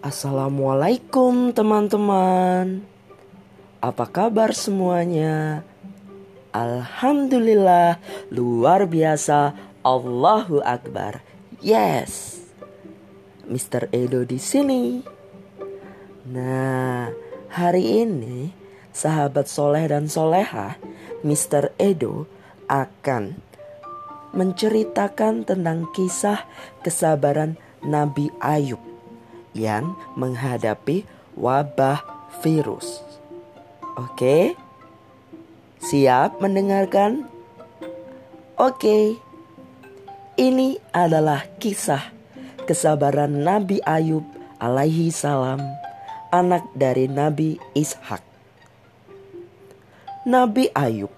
Assalamualaikum teman-teman Apa kabar semuanya? Alhamdulillah luar biasa Allahu Akbar Yes Mr. Edo di sini Nah hari ini sahabat soleh dan soleha Mr. Edo akan menceritakan tentang kisah kesabaran Nabi Ayub yang menghadapi wabah virus. Oke, siap mendengarkan? Oke, ini adalah kisah kesabaran Nabi Ayub alaihi salam, anak dari Nabi Ishak. Nabi Ayub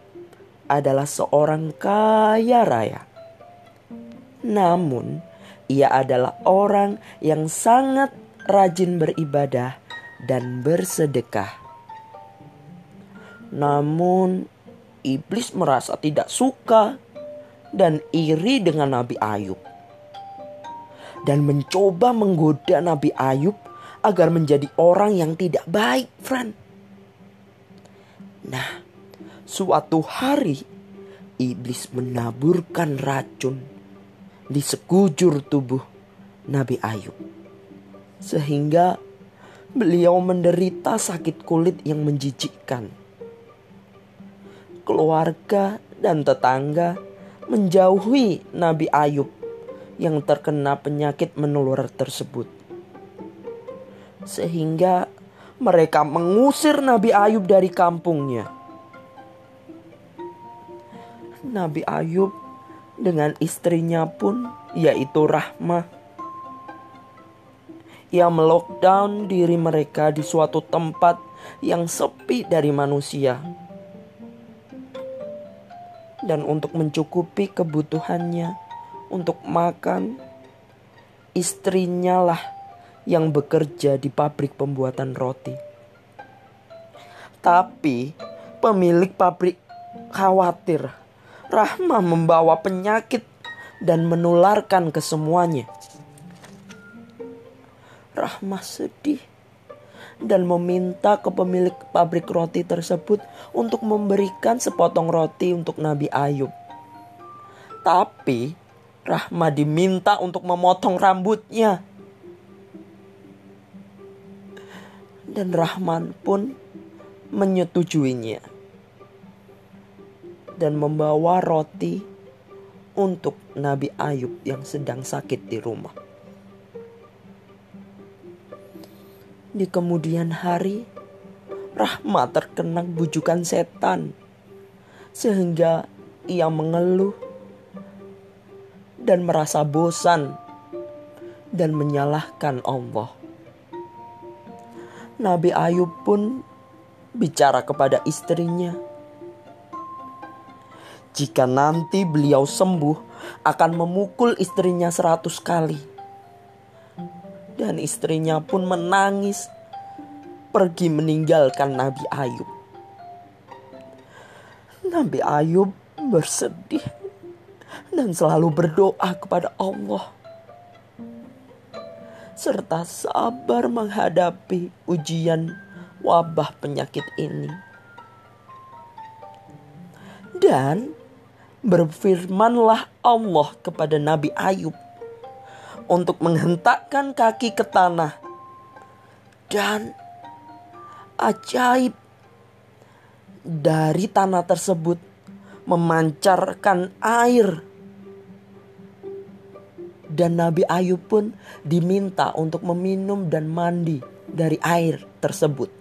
adalah seorang kaya raya. Namun, ia adalah orang yang sangat rajin beribadah dan bersedekah. Namun, iblis merasa tidak suka dan iri dengan Nabi Ayub, dan mencoba menggoda Nabi Ayub agar menjadi orang yang tidak baik, friend. Nah, suatu hari iblis menaburkan racun di sekujur tubuh Nabi Ayub sehingga beliau menderita sakit kulit yang menjijikkan. Keluarga dan tetangga menjauhi Nabi Ayub yang terkena penyakit menular tersebut. Sehingga mereka mengusir Nabi Ayub dari kampungnya. Nabi Ayub dengan istrinya pun yaitu Rahmah ia melockdown diri mereka di suatu tempat yang sepi dari manusia. Dan untuk mencukupi kebutuhannya untuk makan, istrinya lah yang bekerja di pabrik pembuatan roti. Tapi pemilik pabrik khawatir Rahma membawa penyakit dan menularkan ke semuanya. Rahmah sedih dan meminta ke pemilik pabrik roti tersebut untuk memberikan sepotong roti untuk Nabi Ayub. Tapi Rahmah diminta untuk memotong rambutnya. Dan Rahman pun menyetujuinya. Dan membawa roti untuk Nabi Ayub yang sedang sakit di rumah. Di kemudian hari, Rahma terkena bujukan setan, sehingga ia mengeluh dan merasa bosan dan menyalahkan Allah. Nabi Ayub pun bicara kepada istrinya, "Jika nanti beliau sembuh, akan memukul istrinya seratus kali." Dan istrinya pun menangis pergi meninggalkan Nabi Ayub. Nabi Ayub bersedih dan selalu berdoa kepada Allah serta sabar menghadapi ujian wabah penyakit ini. Dan berfirmanlah Allah kepada Nabi Ayub untuk menghentakkan kaki ke tanah. Dan ajaib dari tanah tersebut memancarkan air. Dan Nabi Ayub pun diminta untuk meminum dan mandi dari air tersebut.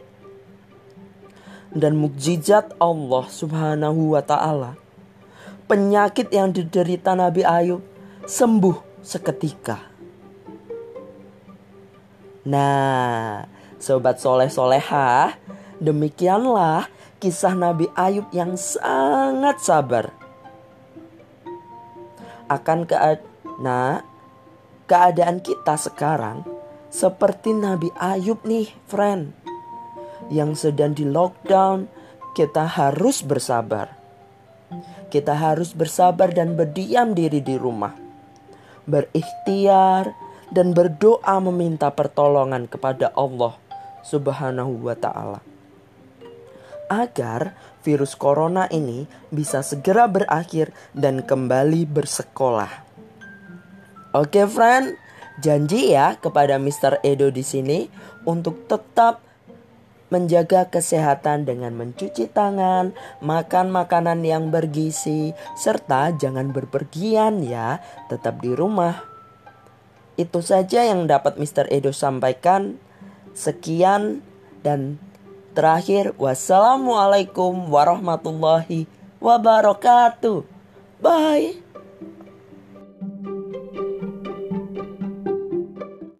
Dan mukjizat Allah Subhanahu wa taala penyakit yang diderita Nabi Ayub sembuh seketika. Nah, sobat soleh soleha, demikianlah kisah Nabi Ayub yang sangat sabar. Akan keadaan, nah, keadaan kita sekarang seperti Nabi Ayub nih, friend. Yang sedang di lockdown, kita harus bersabar. Kita harus bersabar dan berdiam diri di rumah. Berikhtiar dan berdoa meminta pertolongan kepada Allah Subhanahu wa taala. Agar virus corona ini bisa segera berakhir dan kembali bersekolah. Oke, friend, janji ya kepada Mr. Edo di sini untuk tetap menjaga kesehatan dengan mencuci tangan, makan makanan yang bergizi, serta jangan berpergian ya, tetap di rumah. Itu saja yang dapat Mr. Edo sampaikan. Sekian dan terakhir wassalamualaikum warahmatullahi wabarakatuh. Bye.